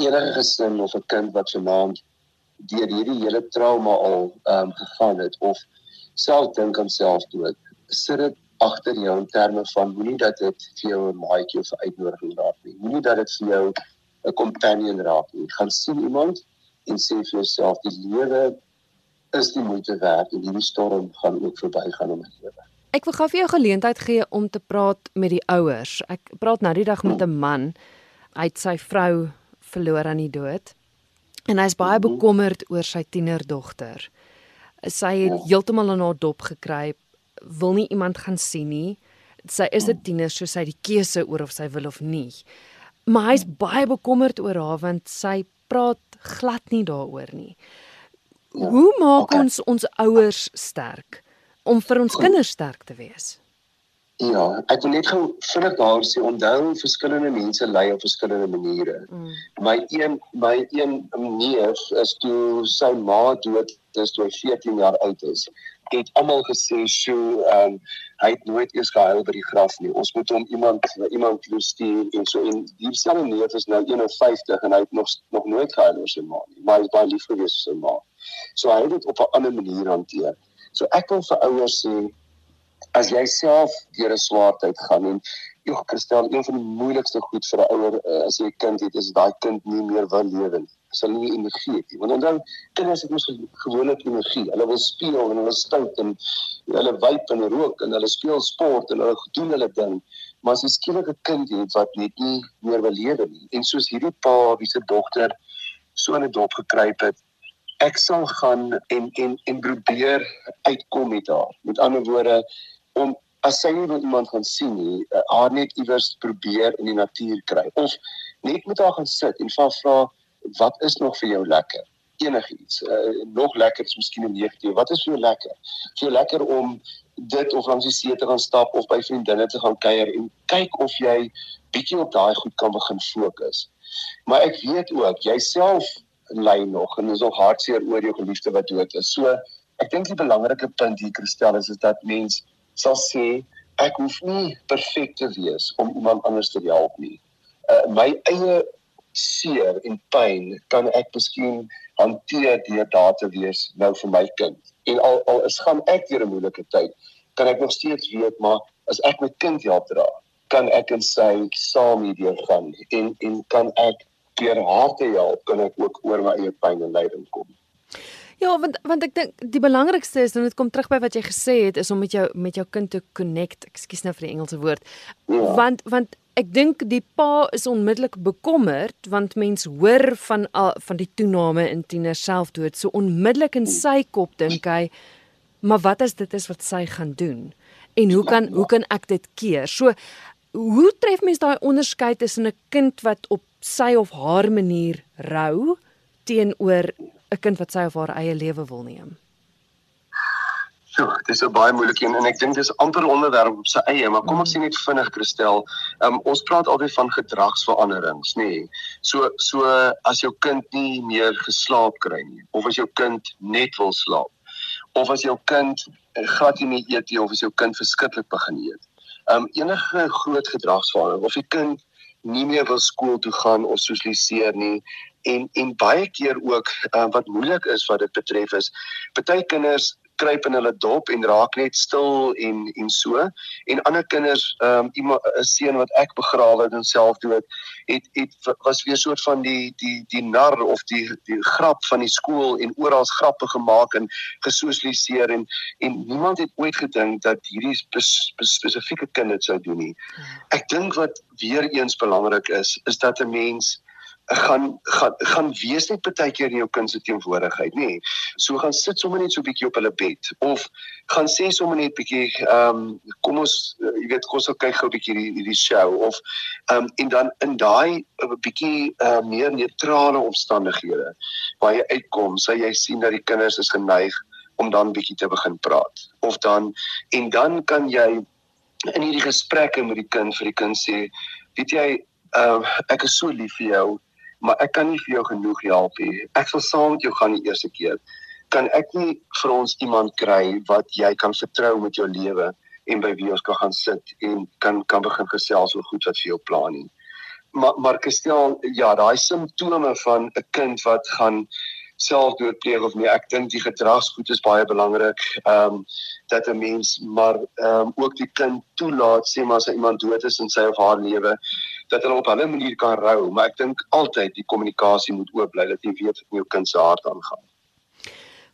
[SPEAKER 2] enige gesin of 'n kind wat vanaand deur hierdie hele trauma al ehm um, gegaan het of self dink aan selfdood, sit dit agter jou in terme van moenie dat dit vir jou 'n maatjie of 'n uitnodiging raak nie. Moenie dat dit vir jou 'n companion raak nie. Gaan sien iemand en sê vir jouself die lewe is die moeite werd en hierdie storm gaan ook verbygaan in my lewe.
[SPEAKER 1] Ek wil gou vir jou geleentheid gee om te praat met die ouers. Ek praat nou die dag met 'n man. Hy het sy vrou verloor aan die dood. En hy's baie mhm. bekommerd oor sy tienerdogter. Sy het ja. heeltemal aan haar dop gekruip wil nie iemand gaan sien nie. Sy is 'n tiener, so sy het die keuse oor of sy wil of nie. Maar hy's baie bekommerd oor haar want sy praat glad nie daaroor nie. Ja, Hoe maak okay. ons ons ouers sterk om vir ons kinders sterk te wees?
[SPEAKER 2] Ja, ek wil net gou vinnig daar sê onthou verskillende mense ly op verskillende maniere. Mm. My een my een neef is toe sy ma dood is toe hy 14 jaar oud is het almal gesê so ehm um, hy het nooit eers gehuil by die graf nie. Ons moet hom iemand iemand toe stuur en so en dieselfde neef is nou 51 en hy het nog nog nooit gehuil oor sy ma nie. Maar hy is baie lief vir sy ma. So hy het dit op 'n ander manier hanteer. So ek wil vir ouers sê as jy self deur 'n swaar tyd gaan en jy Christel een van die moeilikste goed vir 'n ouer uh, as jy 'n kind het is daai kind nie meer wil lewe nie sal nie energie hê. Want onthou, kinders het mos gewoonlik energie. Hulle wil speel en hulle stout en hulle wyp en rook en hulle speel sport en hulle doen hulle ding. Maar as jy skielik 'n kind het wat net nie meer wil lewe nie en soos hierdie pa wie se dogter so in 'n dop gekruip het, ek sal gaan en en en probeer uitkom met haar. Met ander woorde om as sy nie iemand gaan sien nie, uh, haar net iewers probeer in die natuur kry of net met haar gaan sit en vra vra wat is nog vir jou lekker? Enigiets. Uh, nog lekker is miskien 'n negatief. Wat is vir jou lekker? Vir jou lekker om dit of langs die see te gaan stap of by vriendinne te gaan kuier en kyk of jy bietjie op daai goed kan begin fokus. Maar ek weet ook jouself ly nog en is nog hartseer oor jou geliefde wat dood is. So ek dink die belangrike punt hier Christel is is dat mens sal sê ek hoef nie perfek te wees om iemand anders te help nie. Uh, my eie seer en pyn kan ek miskien hanteer deur daar te wees nou vir my kind. En al al is gaan ek deur 'n moeilike tyd, kan ek nog steeds weet maar as ek my kind help dra, kan ek in sy saam hierdeur gaan en en kan ek deur haar te help, kan ek ook oor my eie pyn en lyding kom.
[SPEAKER 1] Ja, want want ek dink die belangrikste is en dit kom terug by wat jy gesê het is om met jou met jou kind te connect. Ekskuus nou vir die Engelse woord. Ja. Want want Ek dink die pa is onmiddellik bekommerd want mens hoor van al, van die toename in tieners selfdood. So onmiddellik in sy kop dink hy, maar wat as dit is wat sy gaan doen? En hoe kan hoe kan ek dit keer? So hoe tref mens daai onderskeid tussen 'n kind wat op sy of haar manier rou teenoor 'n kind wat sy of haar eie lewe wil neem?
[SPEAKER 2] So, dis 'n baie moeilike een en ek dink dis amper onderwerp op sy eie, maar kom ons sien net vinnig Christel. Um, ons praat altyd van gedragsveranderings, nê. Nee. So so as jou kind nie meer geslaap kry nie of as jou kind net wil slaap of as jou kind glad nie eet nie of as jou kind verskriklik begin eet. Um enige groot gedragsverandering of die kind nie meer wil skool toe gaan of sosialiseer nie. En en baie keer ook uh, wat moeilik is wat dit betref is baie kinders kruip in hulle dop en raak net stil en en so en ander kinders ehm um, iemand 'n seun wat ek begrawe het en self dood het het was weer soort van die die die nar of die die grap van die skool en oral grappe gemaak en gesosialiseer en en niemand het ooit gedink dat hierdie spesifieke kind dit sou doen nie. Ek dink wat weer eens belangrik is is dat 'n mens gaan gaan gaan wees net baie keer in jou kind se teenwoordigheid, nê. Nee. So gaan sit sommer net so 'n bietjie op hulle bed of gaan sê sommer net bietjie ehm um, kom ons uh, jy weet kom ons kyk gou 'n bietjie hierdie show of ehm um, en dan in daai 'n uh, bietjie uh, meer neutrale omstandighede waar jy uitkom, sê jy sien dat die kinders is geneig om dan bietjie te begin praat of dan en dan kan jy in hierdie gesprekke met die kind vir die kind sê weet jy uh, ek is so lief vir jou maar ek kan nie vir jou genoeg help nie. Ek sal saam met jou gaan die eerste keer. Kan ek nie vir ons iemand kry wat jy kan vertrou met jou lewe en by wie ons kan gaan sit en kan kan begin gesels oor goed wat vir jou plan nie. Maar maar Christel, ja, daai simptome van 'n kind wat gaan selfdood pleeg of nie. Ek dink die gedragsgoed is baie belangrik. Ehm um, dat 'n mens maar ehm um, ook die kind toelaat sê maar as iemand dood is in sy of haar lewe dat hulle op 'n manier kan rou, maar ek dink altyd die kommunikasie moet oop bly dat jy weet wat in jou kind se hart aangaan.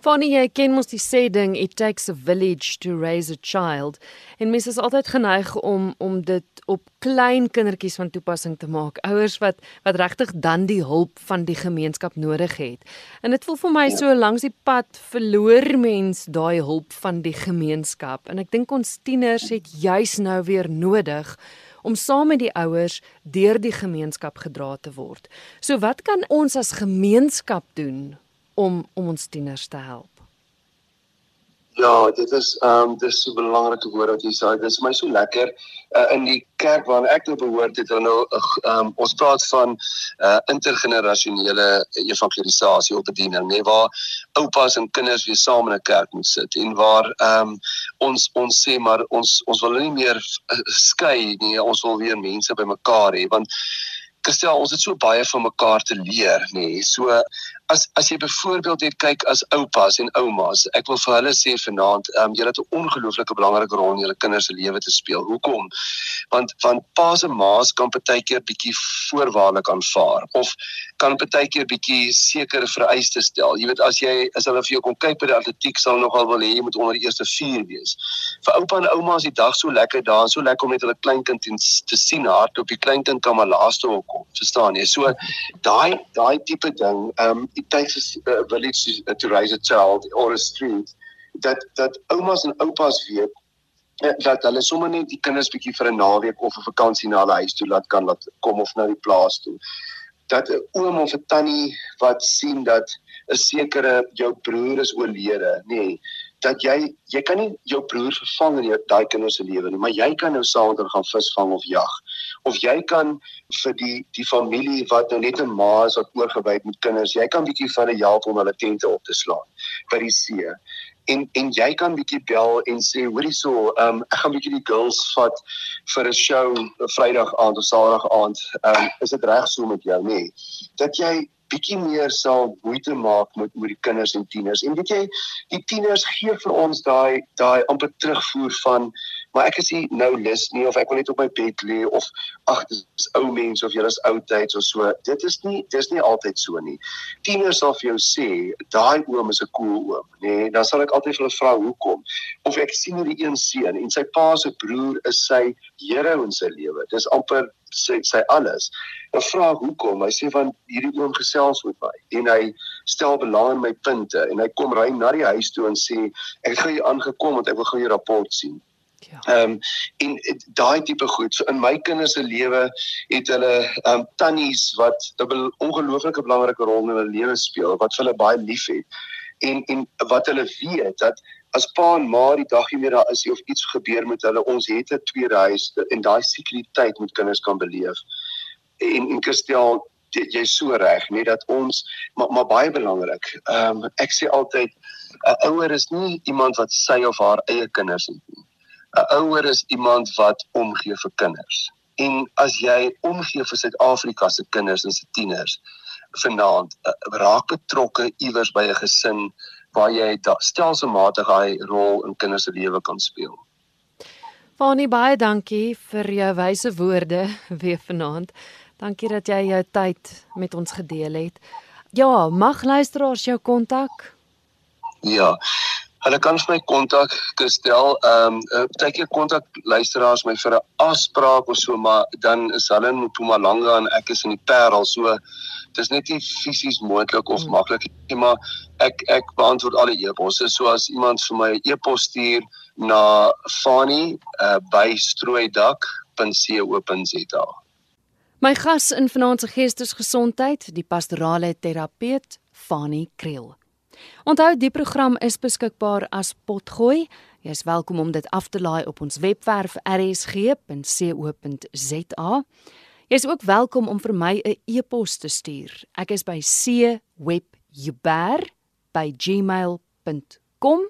[SPEAKER 1] Fanny, jy ken mos die sê ding it takes a village to raise a child en mense is altyd geneig om om dit op klein kindertjies van toepassing te maak. Ouers wat wat regtig dan die hulp van die gemeenskap nodig het. En dit voel vir my so langs die pad verloor mens daai hulp van die gemeenskap en ek dink ons tieners het juis nou weer nodig om saam met die ouers deur die gemeenskap gedra te word. So wat kan ons as gemeenskap doen om om ons tieners te help.
[SPEAKER 2] Ja, dit is ehm um, dis so belangrike woord wat jy sê. Dit is my so lekker uh, in die kerk waarna ek nou behoort het hulle nou ehm um, ons praat van uh, intergenerasionele evangelisasie op bediening, nê, nee, waar oupas en kinders weer saam in 'n kerk moet sit en waar ehm um, ons ons sê maar ons ons wil nie meer skei nie, ons wil weer mense bymekaar hê want Gestel, ons het so baie van mekaar te leer, nê. Nee. So as as jy byvoorbeeld net kyk as oupas en oumas, ek wil vir hulle sê vanaand, ehm um, julle het 'n ongelooflike belangrike rol in julle kinders se lewe te speel. Hoekom? Want van pa's en ma's kan partykeer bietjie voorwaardelik aanvaar of kan partykeer bietjie sekere vereistes stel. Jy weet as jy as hulle vir jou kom kyk by die atletiek sal nogal wil hê jy moet onder die eerste 4 wees. Vir oupa en ouma is die dag so lekker daar, so lekker om met hulle kleinkind te sien hardop. Die kleinkind kan maar laaste kom, verstaan jy? So daai daai tipe ding, ehm um, it takes a village to, to raise a child or a street dat dat oumas en oupas weet eh, dat hulle sommer net die kinders bietjie vir 'n naweek of 'n vakansie na hulle huis toe laat kan laat kom of na die plaas toe. Dat 'n oom of 'n tannie wat sien dat 'n sekere jou broer is oorlede, nê, nee, dat jy jy kan nie jou broer vervang in daai kinders se lewe nie, maar jy kan nou hulle gaan visvang of jag. Of jy kan vir die die familie wat nou net 'n ma is wat oorgewy het met kinders, jy kan bietjie van hulle help om hulle tente op te slaan by die see. En en jy kan bietjie bel en sê hoorie so, ehm um, ek gaan bietjie die girls vat vir 'n show Vrydag aand of Saterdag aand. Ehm um, is dit reg so met jou, nê? Nee? Dat jy bietjie meer sal moeite maak met oor die kinders en tieners. En weet jy, die tieners gee vir ons daai daai amper terugvoer van maar ek is nie nou lus nie of ek wil net op my bed lê of ag dis ou mense of jy is oudtyds of so. Dit is nie dis nie altyd so nie. Tieners sal vir jou sê daai oom is 'n cool oom, nê? Nee, dan sal ek altyd vir hulle vra hoekom. Of ek sien hierdie een seun en sy pa se broer is sy hero in sy lewe. Dis amper sy sy alles. Dan vra ek hoekom? Hy sê van hierdie oom gesels met my en hy stel belang in my punte en hy kom ry na die huis toe en sê ek het gou hier aangekom want ek wil gou jou rapport sien. Ja. Ehm um, en daai tipe goed. So in my kinders se lewe het hulle ehm um, tannies wat 'n ongelooflike belangrike rol in hulle lewe speel wat hulle baie liefhet. En en wat hulle weet dat as pa en ma die dag nie meer daar is of iets gebeur met hulle, ons het 'n tweede huis en daai sekuriteit moet kinders kan beleef. En en Christel, jy is so reg, net dat ons maar maar baie belangrik. Ehm um, ek sê altyd 'n ouer is nie iemand wat sy of haar eie kinders het nie. 'n Ouer is iemand wat omgee vir kinders. En as jy omgee vir Suid-Afrika se kinders en se tieners, vanaand uh, raak betrokke iewers by 'n gesin waar jy stelselmatig daai rol in kinders se lewe kan speel.
[SPEAKER 1] Fanie baie dankie vir jou wyse woorde weer vanaand. Dankie dat jy jou tyd met ons gedeel het. Ja, mag luisteraars jou kontak?
[SPEAKER 2] Ja. Hulle kan vir my kontak gestel. Ehm um, partykeer kontak luisteraars my vir 'n afspraak of so, maar dan is hulle in Mpumalanga en ek is in die Parel. So dis net nie fisies moontlik of hmm. maklik nie, maar ek ek beantwoord alle e-posse. So as iemand vir my 'n e-pos stuur na fani@strooidak.co.za.
[SPEAKER 1] My gas in vanaand se geestesgesondheid, die pastorale terapeut Fani Kriel. Onthou die program is beskikbaar as potgooi. Jy is welkom om dit af te laai op ons webwerf rsg.co.za. Jy is ook welkom om vir my 'n e-pos te stuur. Ek is by cwebjuber@gmail.com.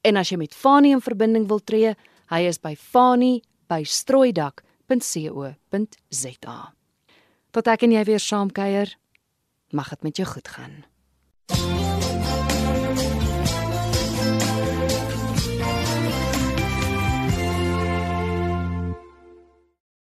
[SPEAKER 1] En as jy met Fanie in verbinding wil tree, hy is by fanie@strooidak.co.za. Tot ek en jy weer saamkuier, mag dit met jou goed gaan.